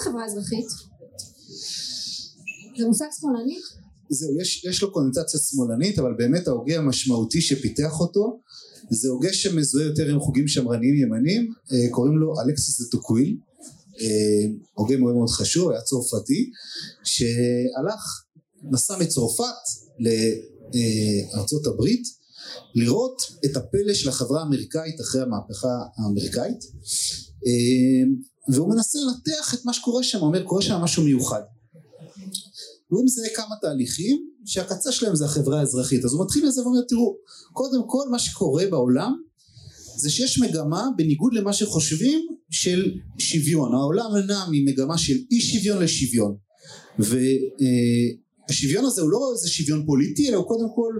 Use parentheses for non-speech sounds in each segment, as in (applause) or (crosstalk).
חברה אזרחית? זה מושג שמאלני? זהו, יש, יש לו קונוטציה שמאלנית, אבל באמת ההוגה המשמעותי שפיתח אותו זה הוגה שמזוהה יותר עם חוגים שמרניים ימניים, אה, קוראים לו אלכסיס דה טוקוויל, אה, הוגה מאוד מאוד חשוב, היה צרפתי, שהלך, נסע מצרפת לארצות הברית, לראות את הפלא של החברה האמריקאית אחרי המהפכה האמריקאית, אה, והוא מנסה לנתח את מה שקורה שם, הוא אומר קורה שם משהו מיוחד. והוא מזהה כמה תהליכים שהקצה שלהם זה החברה האזרחית. אז הוא מתחיל לזה ואומר תראו קודם כל מה שקורה בעולם זה שיש מגמה בניגוד למה שחושבים של שוויון. העולם נע ממגמה של אי שוויון לשוויון והשוויון הזה הוא לא איזה שוויון פוליטי אלא הוא קודם כל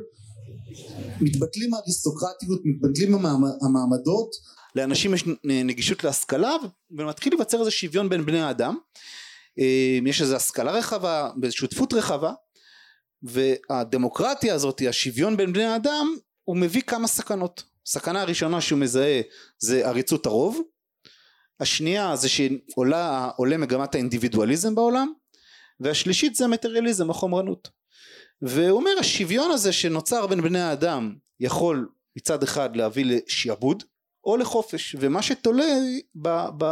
מתבטלים האריסטוקרטיות מתבטלים המעמדות לאנשים יש נגישות להשכלה ומתחיל להיווצר איזה שוויון בין בני האדם. יש איזו השכלה רחבה ושותפות רחבה והדמוקרטיה הזאת השוויון בין בני האדם הוא מביא כמה סכנות. סכנה הראשונה שהוא מזהה זה עריצות הרוב. השנייה זה שעולה מגמת האינדיבידואליזם בעולם והשלישית זה המטריאליזם החומרנות. והוא אומר השוויון הזה שנוצר בין בני האדם יכול מצד אחד להביא לשעבוד או לחופש ומה שתולה ב, ב,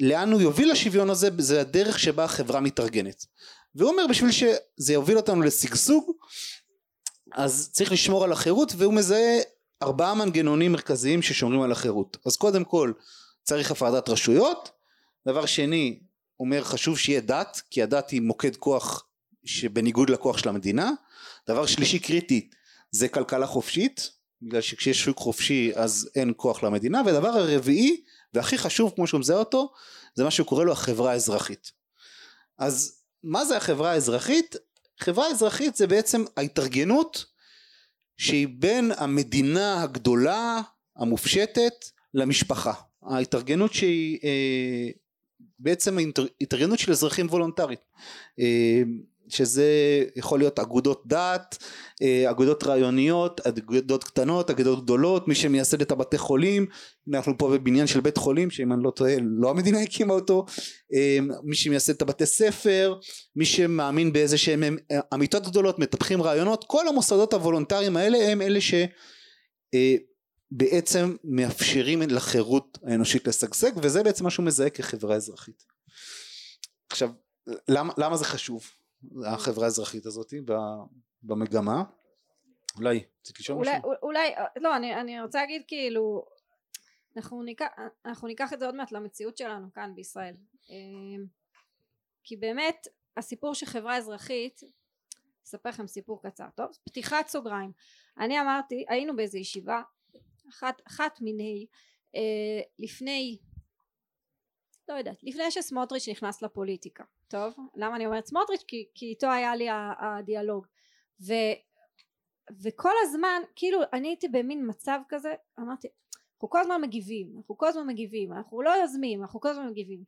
לאן הוא יוביל לשוויון הזה זה הדרך שבה החברה מתארגנת. והוא אומר בשביל שזה יוביל אותנו לשגשוג אז צריך לשמור על החירות והוא מזהה ארבעה מנגנונים מרכזיים ששומרים על החירות. אז קודם כל צריך הפרדת רשויות. דבר שני אומר חשוב שיהיה דת כי הדת היא מוקד כוח שבניגוד לכוח של המדינה. דבר שלישי קריטי זה כלכלה חופשית בגלל שכשיש שוק חופשי אז אין כוח למדינה והדבר הרביעי והכי חשוב כמו שהוא מזהה אותו זה מה שהוא קורא לו החברה האזרחית. אז מה זה החברה האזרחית? חברה אזרחית זה בעצם ההתארגנות שהיא בין המדינה הגדולה המופשטת למשפחה. ההתארגנות שהיא אה, בעצם התארגנות של אזרחים וולונטרית אה, שזה יכול להיות אגודות דת, אה, אגודות רעיוניות, אגודות קטנות, אגודות גדולות, מי שמייסד את הבתי חולים, אנחנו פה בבניין של בית חולים שאם אני לא טועה לא המדינה הקימה אותו, אה, מי שמייסד את הבתי ספר, מי שמאמין באיזה שהם אה, אמיתות גדולות, מטפחים רעיונות, כל המוסדות הוולונטריים האלה הם אלה שבעצם מאפשרים לחירות האנושית לשגשג וזה בעצם מה שהוא מזהה כחברה אזרחית. עכשיו למה, למה זה חשוב? החברה האזרחית הזאת במגמה? אולי רצית לשאול משהו? אולי לא אני, אני רוצה להגיד כאילו אנחנו ניקח, אנחנו ניקח את זה עוד מעט למציאות שלנו כאן בישראל. אמ, כי באמת הסיפור של חברה אזרחית אספר לכם סיפור קצר טוב? פתיחת סוגריים. אני אמרתי היינו באיזה ישיבה אחת, אחת מיני אה, לפני לא יודעת לפני שסמוטריץ' נכנס לפוליטיקה טוב? למה אני אומרת סמוטריץ' כי, כי איתו היה לי הדיאלוג. ו, וכל הזמן כאילו אני הייתי במין מצב כזה אמרתי אנחנו כל הזמן מגיבים אנחנו כל הזמן מגיבים אנחנו לא יוזמים אנחנו כל הזמן מגיבים.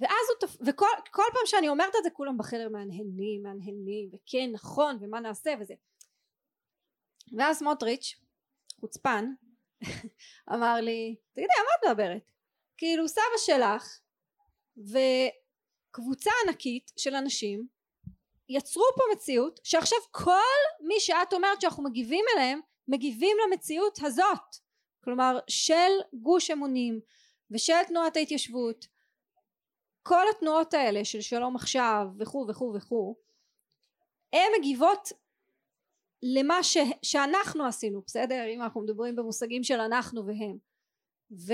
ואז הוא תפ... וכל פעם שאני אומרת את זה כולם בחדר מהנהנים מהנהנים וכן נכון ומה נעשה וזה. ואז סמוטריץ' חוצפן (laughs) אמר לי תגידי על מה את מדברת כאילו סבא שלך וקבוצה ענקית של אנשים יצרו פה מציאות שעכשיו כל מי שאת אומרת שאנחנו מגיבים אליהם מגיבים למציאות הזאת. כלומר של גוש אמונים ושל תנועת ההתיישבות כל התנועות האלה של שלום עכשיו וכו' וכו' וכו' הן מגיבות למה ש, שאנחנו עשינו בסדר? אם אנחנו מדברים במושגים של אנחנו והם. ו,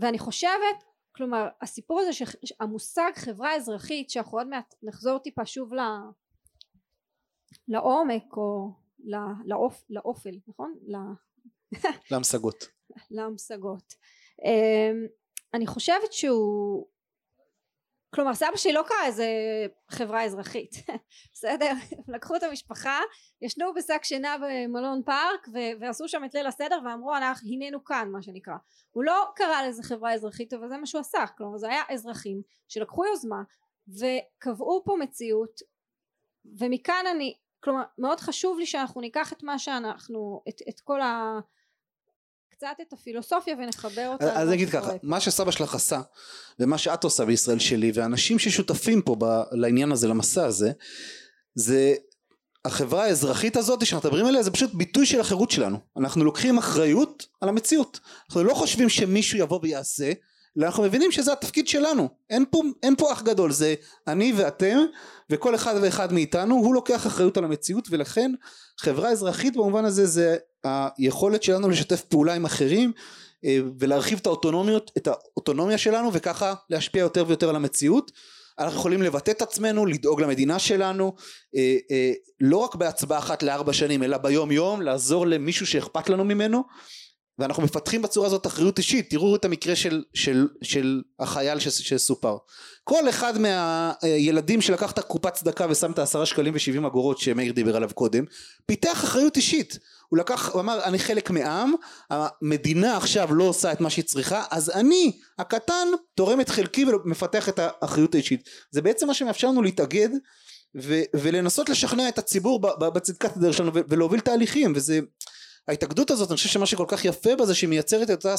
ואני חושבת כלומר הסיפור הזה שהמושג חברה אזרחית שאנחנו עוד מעט נחזור טיפה שוב ל, לעומק או לא, לאופ, לאופל נכון? להמשגות (laughs) להמשגות אמ, אני חושבת שהוא כלומר סבא שלי לא קרא איזה חברה אזרחית (laughs) בסדר? לקחו את המשפחה ישנו בשק שינה במלון פארק ו- ועשו שם את ליל הסדר ואמרו אנחנו הננו כאן מה שנקרא. הוא לא קרא לזה חברה אזרחית אבל זה מה שהוא עשה. כלומר זה היה אזרחים שלקחו יוזמה וקבעו פה מציאות ומכאן אני כלומר מאוד חשוב לי שאנחנו ניקח את מה שאנחנו את, את כל ה... קצת את הפילוסופיה ונחבר אותה. אז אני אגיד ככה, מה שסבא שלך עשה ומה שאת עושה בישראל שלי ואנשים ששותפים פה ב- לעניין הזה למסע הזה זה החברה האזרחית הזאת שאנחנו מדברים עליה זה פשוט ביטוי של החירות שלנו. אנחנו לוקחים אחריות על המציאות. אנחנו לא חושבים שמישהו יבוא ויעשה אלא אנחנו מבינים שזה התפקיד שלנו. אין פה, אין פה אח גדול זה אני ואתם וכל אחד ואחד מאיתנו הוא לוקח אחריות על המציאות ולכן חברה אזרחית במובן הזה זה היכולת שלנו לשתף פעולה עם אחרים אה, ולהרחיב את האוטונומיות את האוטונומיה שלנו וככה להשפיע יותר ויותר על המציאות. אנחנו יכולים לבטא את עצמנו לדאוג למדינה שלנו אה, אה, לא רק בהצבעה אחת לארבע שנים אלא ביום יום לעזור למישהו שאכפת לנו ממנו. ואנחנו מפתחים בצורה הזאת אחריות אישית. תראו את המקרה של, של, של החייל שסופר. כל אחד מהילדים שלקח את הקופת צדקה ושם את העשרה שקלים ושבעים אגורות שמאיר דיבר עליו קודם פיתח אחריות אישית הוא לקח הוא אמר אני חלק מעם המדינה עכשיו לא עושה את מה שהיא צריכה אז אני הקטן תורם את חלקי ומפתח את האחריות האישית. זה בעצם מה שמאפשר לנו להתאגד ו- ולנסות לשכנע את הציבור בצדקת הדרך שלנו ולהוביל תהליכים וזה ההתאגדות הזאת אני חושב שמה שכל כך יפה בה זה שהיא מייצרת את אותה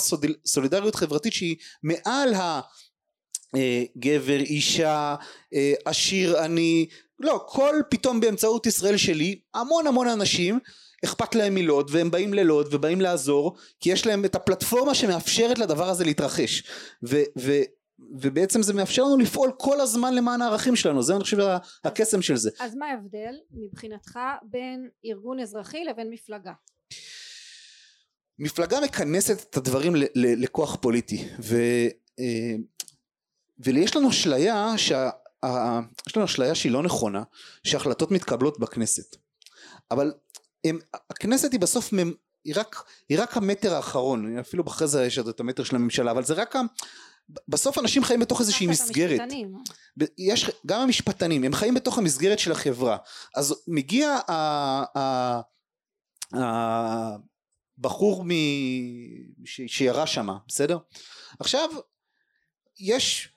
סולידריות חברתית שהיא מעל הגבר אה, אישה אה, עשיר עני לא כל פתאום באמצעות ישראל שלי המון המון אנשים אכפת להם מלוד והם באים ללוד ובאים לעזור כי יש להם את הפלטפורמה שמאפשרת לדבר הזה להתרחש. ו, ו, ובעצם זה מאפשר לנו לפעול כל הזמן למען הערכים שלנו זה אני חושב הקסם של זה. אז מה ההבדל מבחינתך בין ארגון אזרחי לבין מפלגה? מפלגה מכנסת את הדברים לכוח פוליטי ו, אה, ויש לנו אשליה שה... יש לנו אשליה שהיא לא נכונה שהחלטות מתקבלות בכנסת. אבל הם, הכנסת היא בסוף מם, היא רק, היא רק המטר האחרון אפילו אחרי זה יש את המטר של הממשלה אבל זה רק בסוף אנשים חיים בתוך איזושהי מסגרת. יש גם המשפטנים הם חיים בתוך המסגרת של החברה. אז מגיע הבחור שירה שמה בסדר? עכשיו יש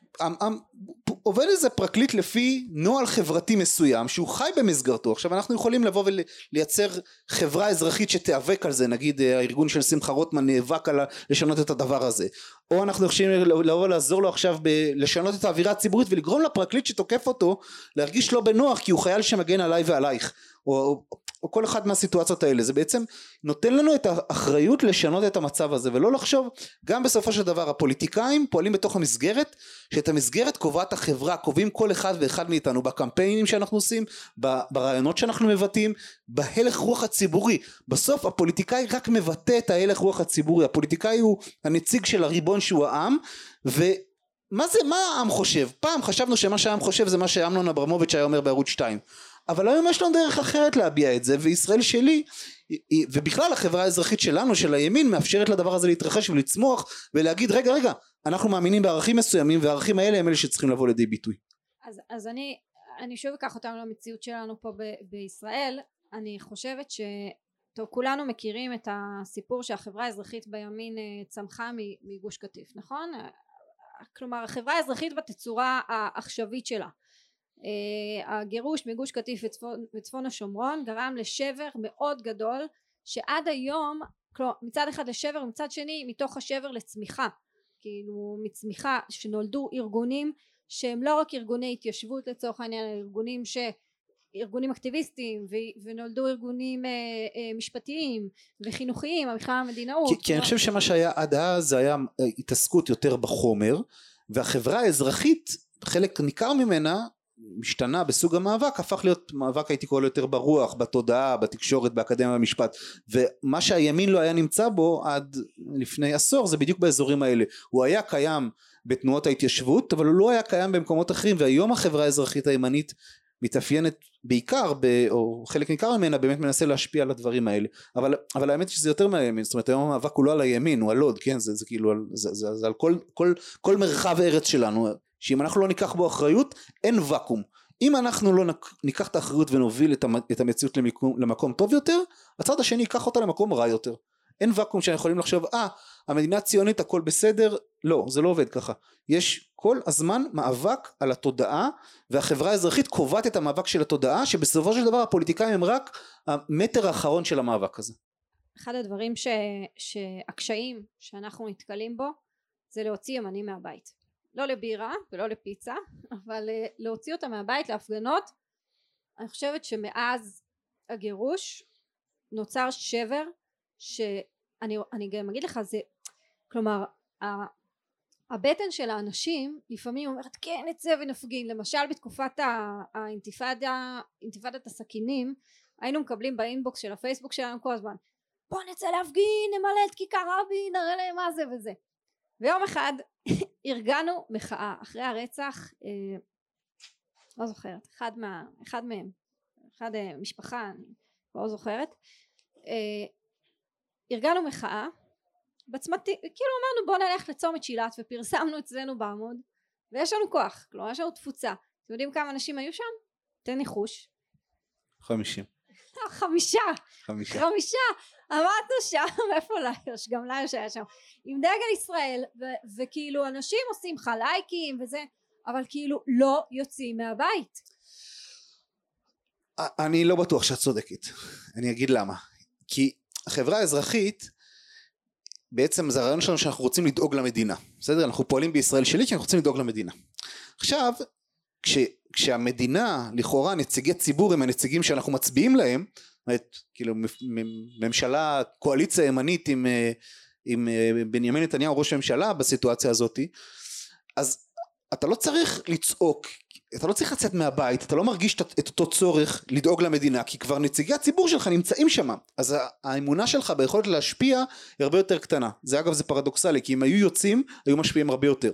עובד איזה פרקליט לפי נוהל חברתי מסוים שהוא חי במסגרתו. עכשיו אנחנו יכולים לבוא ולייצר חברה אזרחית שתיאבק על זה. נגיד אה, הארגון של שמחה רוטמן נאבק על לשנות את הדבר הזה. או אנחנו יכולים לבוא לעזור לו עכשיו ב- לשנות את האווירה הציבורית ולגרום לפרקליט שתוקף אותו להרגיש לא בנוח כי הוא חייל שמגן עליי ועלייך. או, או כל אחת מהסיטואציות האלה. זה בעצם נותן לנו את האחריות לשנות את המצב הזה ולא לחשוב גם בסופו של דבר הפוליטיקאים פועלים בתוך המסגרת שאת המסגרת קובעת החברה קובעים כל אחד ואחד מאיתנו בקמפיינים שאנחנו עושים ברעיונות שאנחנו מבטאים בהלך רוח הציבורי. בסוף הפוליטיקאי רק מבטא את ההלך רוח הציבורי. הפוליטיקאי הוא הנציג של הריבון שהוא העם ו מה זה מה העם חושב? פעם חשבנו שמה שהעם חושב זה מה שאמנון אברמוביץ' היה אומר בערוץ 2 אבל היום יש לנו דרך אחרת להביע את זה וישראל שלי ובכלל החברה האזרחית שלנו של הימין מאפשרת לדבר הזה להתרחש ולצמוח ולהגיד רגע רגע אנחנו מאמינים בערכים מסוימים והערכים האלה הם אלה שצריכים לבוא לידי ביטוי. אז, אז אני, אני שוב אקח אותנו למציאות שלנו פה ב, בישראל. אני חושבת ש... טוב כולנו מכירים את הסיפור שהחברה האזרחית בימין אה, צמחה מגוש קטיף נכון? כלומר החברה האזרחית בתצורה העכשווית שלה. אה, הגירוש מגוש קטיף וצפון, וצפון השומרון גרם לשבר מאוד גדול שעד היום כלומר מצד אחד לשבר ומצד שני מתוך השבר לצמיחה כאילו מצמיחה שנולדו ארגונים שהם לא רק ארגוני התיישבות לצורך העניין אלא ארגונים ש... ארגונים אקטיביסטיים ו- ונולדו ארגונים אה, אה, משפטיים וחינוכיים בכלל המדינאות כי, כי אני חושב שמה שהיה עד אז זה היה אה, התעסקות יותר בחומר והחברה האזרחית חלק ניכר ממנה משתנה בסוג המאבק הפך להיות מאבק הייתי קורא לו יותר ברוח בתודעה בתקשורת באקדמיה במשפט ומה שהימין לא היה נמצא בו עד לפני עשור זה בדיוק באזורים האלה. הוא היה קיים בתנועות ההתיישבות אבל הוא לא היה קיים במקומות אחרים. והיום החברה האזרחית הימנית מתאפיינת בעיקר ב, או חלק ניכר ממנה באמת מנסה להשפיע על הדברים האלה. אבל, אבל האמת שזה יותר מהימין. זאת אומרת היום המאבק הוא לא על הימין הוא על עוד כן? זה, זה כאילו זה, זה, זה על כל, כל, כל מרחב ארץ שלנו שאם אנחנו לא ניקח בו אחריות אין ואקום. אם אנחנו לא ניקח את האחריות ונוביל את המציאות למקום, למקום טוב יותר הצד השני ייקח אותה למקום רע יותר. אין ואקום שאנחנו יכולים לחשוב אה המדינה הציונית הכל בסדר. לא זה לא עובד ככה. יש כל הזמן מאבק על התודעה והחברה האזרחית קובעת את המאבק של התודעה שבסופו של דבר הפוליטיקאים הם רק המטר האחרון של המאבק הזה. אחד הדברים ש, שהקשיים שאנחנו נתקלים בו זה להוציא ימנים מהבית לא לבירה ולא לפיצה אבל אה, להוציא אותם מהבית להפגנות אני חושבת שמאז הגירוש נוצר שבר שאני גם אגיד לך זה כלומר הבטן של האנשים לפעמים אומרת כן נצא ונפגין. למשל בתקופת האינתיפאדה אינתיפאדת הסכינים היינו מקבלים באינבוקס של הפייסבוק שלנו כל הזמן בוא נצא להפגין נמלא את כיכר רבין נראה להם מה זה וזה. ויום אחד ארגנו מחאה אחרי הרצח אה, לא זוכרת אחד, מה, אחד מהם אחד אה, משפחה אני לא זוכרת. אה, ארגנו מחאה בצמתי כאילו אמרנו בוא נלך לצומת שילת ופרסמנו אצלנו בעמוד ויש לנו כוח כלומר יש לנו תפוצה. אתם יודעים כמה אנשים היו שם? תן ניחוש. חמישים חמישה חמישה. חמישה. עמדנו שם (laughs) איפה ליוש? גם ליוש היה שם. עם דגל ישראל ו- וכאילו אנשים עושים לך לייקים וזה אבל כאילו לא יוצאים מהבית. אני לא בטוח שאת צודקת. אני אגיד למה. כי החברה האזרחית בעצם זה הרעיון שלנו שאנחנו רוצים לדאוג למדינה. בסדר? אנחנו פועלים בישראל שלי כי אנחנו רוצים לדאוג למדינה. עכשיו כש, כשהמדינה לכאורה נציגי ציבור הם הנציגים שאנחנו מצביעים להם זאת כאילו ממשלה קואליציה ימנית עם, אה, עם אה, בנימין נתניהו ראש הממשלה בסיטואציה הזאתי אז אתה לא צריך לצעוק אתה לא צריך לצאת מהבית, אתה לא מרגיש את אותו צורך לדאוג למדינה, כי כבר נציגי הציבור שלך נמצאים שם, אז האמונה שלך ביכולת להשפיע היא הרבה יותר קטנה. זה אגב זה פרדוקסלי, כי אם היו יוצאים, היו משפיעים הרבה יותר.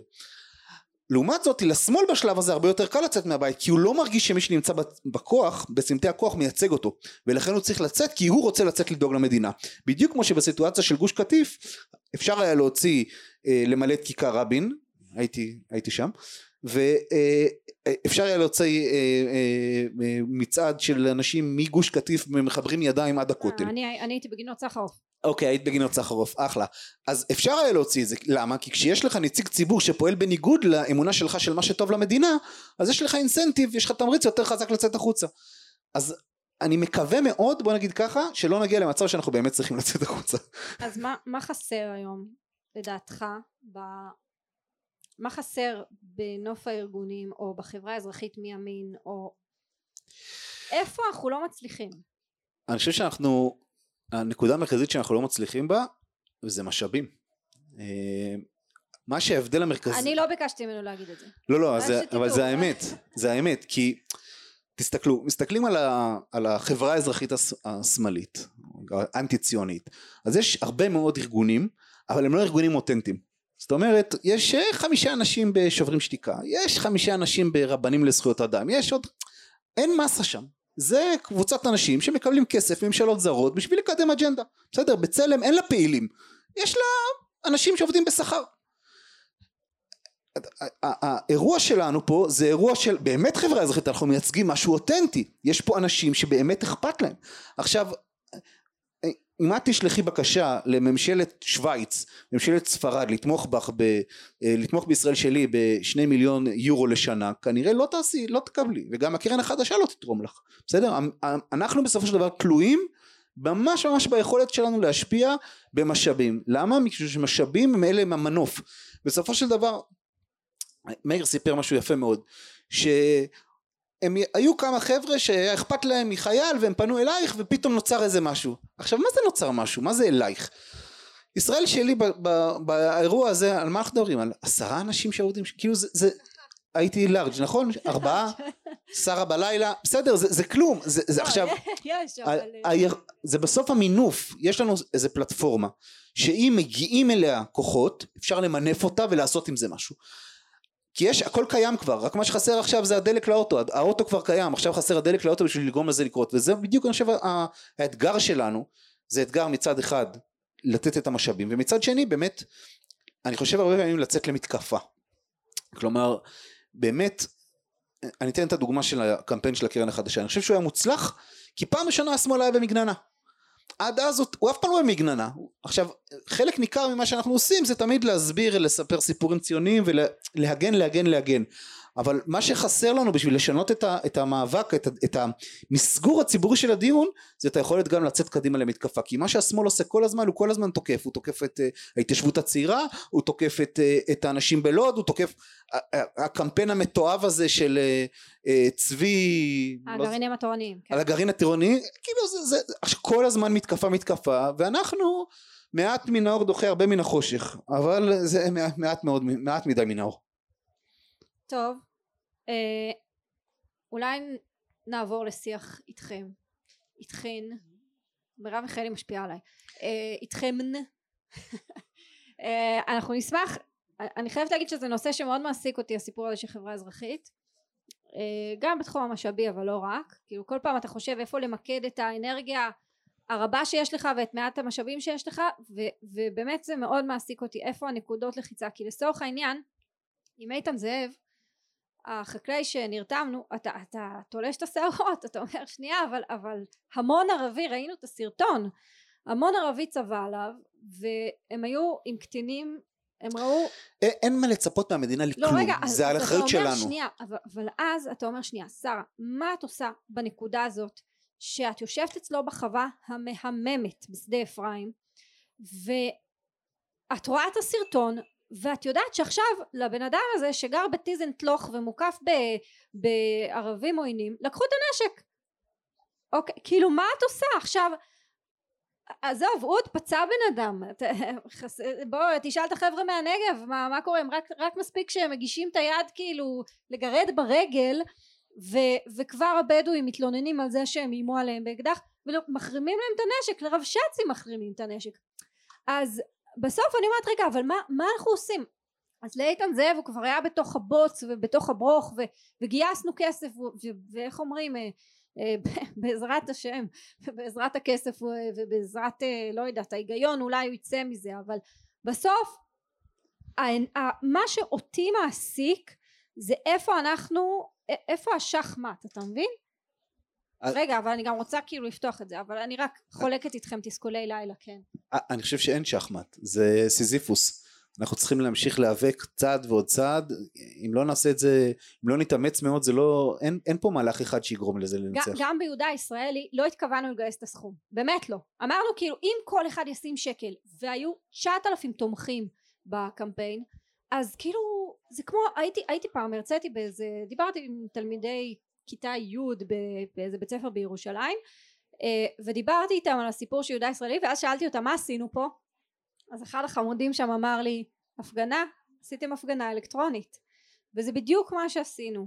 לעומת זאת לשמאל בשלב הזה הרבה יותר קל לצאת מהבית כי הוא לא מרגיש שמי שנמצא בכוח בצמתי הכוח מייצג אותו ולכן הוא צריך לצאת כי הוא רוצה לצאת לדאוג למדינה בדיוק כמו שבסיטואציה של גוש קטיף אפשר היה להוציא אה, למלא את כיכר רבין הייתי, הייתי שם ואפשר היה להוציא אה, אה, מצעד של אנשים מגוש קטיף ומחברים ידיים עד הכותל. אני, אני הייתי בגינות סחרוף. אוקיי היית בגינות סחרוף אחלה. אז אפשר היה להוציא את זה למה? כי כשיש לך נציג ציבור שפועל בניגוד לאמונה שלך של מה שטוב למדינה אז יש לך אינסנטיב יש לך תמריץ יותר חזק לצאת החוצה. אז אני מקווה מאוד בוא נגיד ככה שלא נגיע למצב שאנחנו באמת צריכים לצאת החוצה. אז מה, מה חסר היום לדעתך מה חסר בנוף הארגונים או בחברה האזרחית מימין או איפה אנחנו לא מצליחים? אני חושב שאנחנו הנקודה המרכזית שאנחנו לא מצליחים בה זה משאבים. אה, מה שההבדל המרכזי אני לא ביקשתי ממנו להגיד את זה. לא לא זה, אבל זה האמת זה האמת כי תסתכלו מסתכלים על, ה, על החברה האזרחית השמאלית האנטי ציונית אז יש הרבה מאוד ארגונים אבל הם לא ארגונים אותנטיים. זאת אומרת יש חמישה אנשים בשוברים שתיקה יש חמישה אנשים ברבנים לזכויות אדם יש עוד אין מסה שם זה קבוצת אנשים שמקבלים כסף מממשלות זרות בשביל לקדם אג'נדה. בסדר בצלם אין לה פעילים. יש לה אנשים שעובדים בשכר. האירוע שלנו פה זה אירוע של באמת חברה אזרחית אנחנו מייצגים משהו אותנטי. יש פה אנשים שבאמת אכפת להם. עכשיו אם את תשלחי בקשה לממשלת שווייץ, ממשלת ספרד לתמוך בך, ב, אה, לתמוך בישראל שלי בשני מיליון יורו לשנה, כנראה לא תעשי, לא תקבלי, וגם הקרן החדשה לא תתרום לך, בסדר? אנחנו בסופו של דבר תלויים ממש ממש ביכולת שלנו להשפיע במשאבים. למה? מכיוון שמשאבים הם אלה הם המנוף. בסופו של דבר, מאיר סיפר משהו יפה מאוד, ש... הם היו כמה חבר'ה שהיה אכפת להם מחייל והם פנו אלייך ופתאום נוצר איזה משהו. עכשיו מה זה נוצר משהו? מה זה אלייך? ישראל שלי ב, ב, באירוע הזה על מה אנחנו מדברים על עשרה אנשים שעובדים כאילו זה, זה הייתי לארג' נכון? (laughs) ארבעה שרה בלילה בסדר זה, זה כלום. זה, זה לא, עכשיו (laughs) יש, אבל... זה בסוף המינוף. יש לנו איזה פלטפורמה שאם מגיעים אליה כוחות אפשר למנף אותה ולעשות עם זה משהו כי יש הכל קיים כבר רק מה שחסר עכשיו זה הדלק לאוטו האוטו כבר קיים עכשיו חסר הדלק לאוטו בשביל לגרום לזה לקרות וזה בדיוק אני חושב האתגר שלנו זה אתגר מצד אחד לתת את המשאבים ומצד שני באמת אני חושב הרבה פעמים לצאת למתקפה. כלומר באמת אני אתן את הדוגמה של הקמפיין של הקרן החדשה אני חושב שהוא היה מוצלח כי פעם ראשונה השמאל היה במגננה עד אז הוא אף פעם לא מגננה. עכשיו חלק ניכר ממה שאנחנו עושים זה תמיד להסביר לספר סיפורים ציוניים ולהגן להגן להגן אבל מה שחסר לנו בשביל לשנות את, ה, את המאבק, את, ה, את המסגור הציבורי של הדיון, זה את היכולת גם לצאת קדימה למתקפה. כי מה שהשמאל עושה כל הזמן, הוא כל הזמן תוקף. הוא תוקף את uh, ההתיישבות הצעירה, הוא תוקף את, uh, את האנשים בלוד, הוא תוקף... Uh, הקמפיין המתועב הזה של uh, צבי... לא הגרעינים לא, התורניים. כן. על הגרעין התורני, כאילו זה, זה כל הזמן מתקפה מתקפה, ואנחנו... מעט מן האור דוחה הרבה מן החושך, אבל זה מעט מאוד, מעט מדי מן האור. טוב, אה, אולי נעבור לשיח איתכם, איתכן, מרב מיכאלי משפיעה עליי, אה, איתכם, (laughs) אה, אנחנו נשמח, אני חייבת להגיד שזה נושא שמאוד מעסיק אותי הסיפור הזה של חברה אזרחית, אה, גם בתחום המשאבי אבל לא רק, כאילו כל פעם אתה חושב איפה למקד את האנרגיה הרבה שיש לך ואת מעט המשאבים שיש לך ו- ובאמת זה מאוד מעסיק אותי. איפה הנקודות לחיצה? כי לצורך העניין עם איתן זאב החקלאי שנרתמנו אתה, אתה תולש את השערות אתה אומר שנייה אבל, אבל המון ערבי ראינו את הסרטון המון ערבי צבא עליו והם היו עם קטינים הם ראו אין, אין מה לצפות מהמדינה לא, לכלום לא, רגע, זה אז, על אחריות שלנו. שנייה, אבל, אבל אז אתה אומר שנייה שרה מה את עושה בנקודה הזאת שאת יושבת אצלו בחווה המהממת בשדה אפרים ואת רואה את הסרטון ואת יודעת שעכשיו לבן אדם הזה שגר בטיזנטלוך ומוקף בערבים עוינים לקחו את הנשק. אוקיי כאילו מה את עושה עכשיו? עזוב אוד פצע בן אדם. בוא תשאל את החבר'ה מהנגב מה, מה קורה? הם רק, רק מספיק שהם מגישים את היד כאילו לגרד ברגל ו, וכבר הבדואים מתלוננים על זה שהם איימו עליהם באקדח ומחרימים להם את הנשק לרבש"צים מחרימים את הנשק. אז בסוף אני אומרת רגע אבל מה, מה אנחנו עושים אז לאיתן זאב הוא כבר היה בתוך הבוץ ובתוך הברוך ו, וגייסנו כסף ו, ו, ואיך אומרים אה, אה, (laughs) בעזרת השם ובעזרת הכסף ובעזרת אה, לא יודעת ההיגיון אולי הוא יצא מזה אבל בסוף מה שאותי מעסיק זה איפה אנחנו איפה השחמט אתה מבין? רגע אבל אני גם רוצה כאילו לפתוח את זה אבל אני רק חולקת איתכם תסכולי לילה כן. אני חושב שאין שחמט זה סיזיפוס. אנחנו צריכים להמשיך להיאבק צעד ועוד צעד אם לא נעשה את זה אם לא נתאמץ מאוד זה לא אין, אין פה מהלך אחד שיגרום לזה לנצח. גם ביהודה הישראלי לא התכוונו לגייס את הסכום באמת לא. אמרנו כאילו אם כל אחד ישים שקל והיו 9,000 תומכים בקמפיין אז כאילו זה כמו הייתי הייתי פעם הרציתי באיזה דיברתי עם תלמידי כיתה י' באיזה בית ספר בירושלים אה, ודיברתי איתם על הסיפור של יהודה ישראלי ואז שאלתי אותם מה עשינו פה? אז אחד החמודים שם אמר לי הפגנה עשיתם הפגנה אלקטרונית. וזה בדיוק מה שעשינו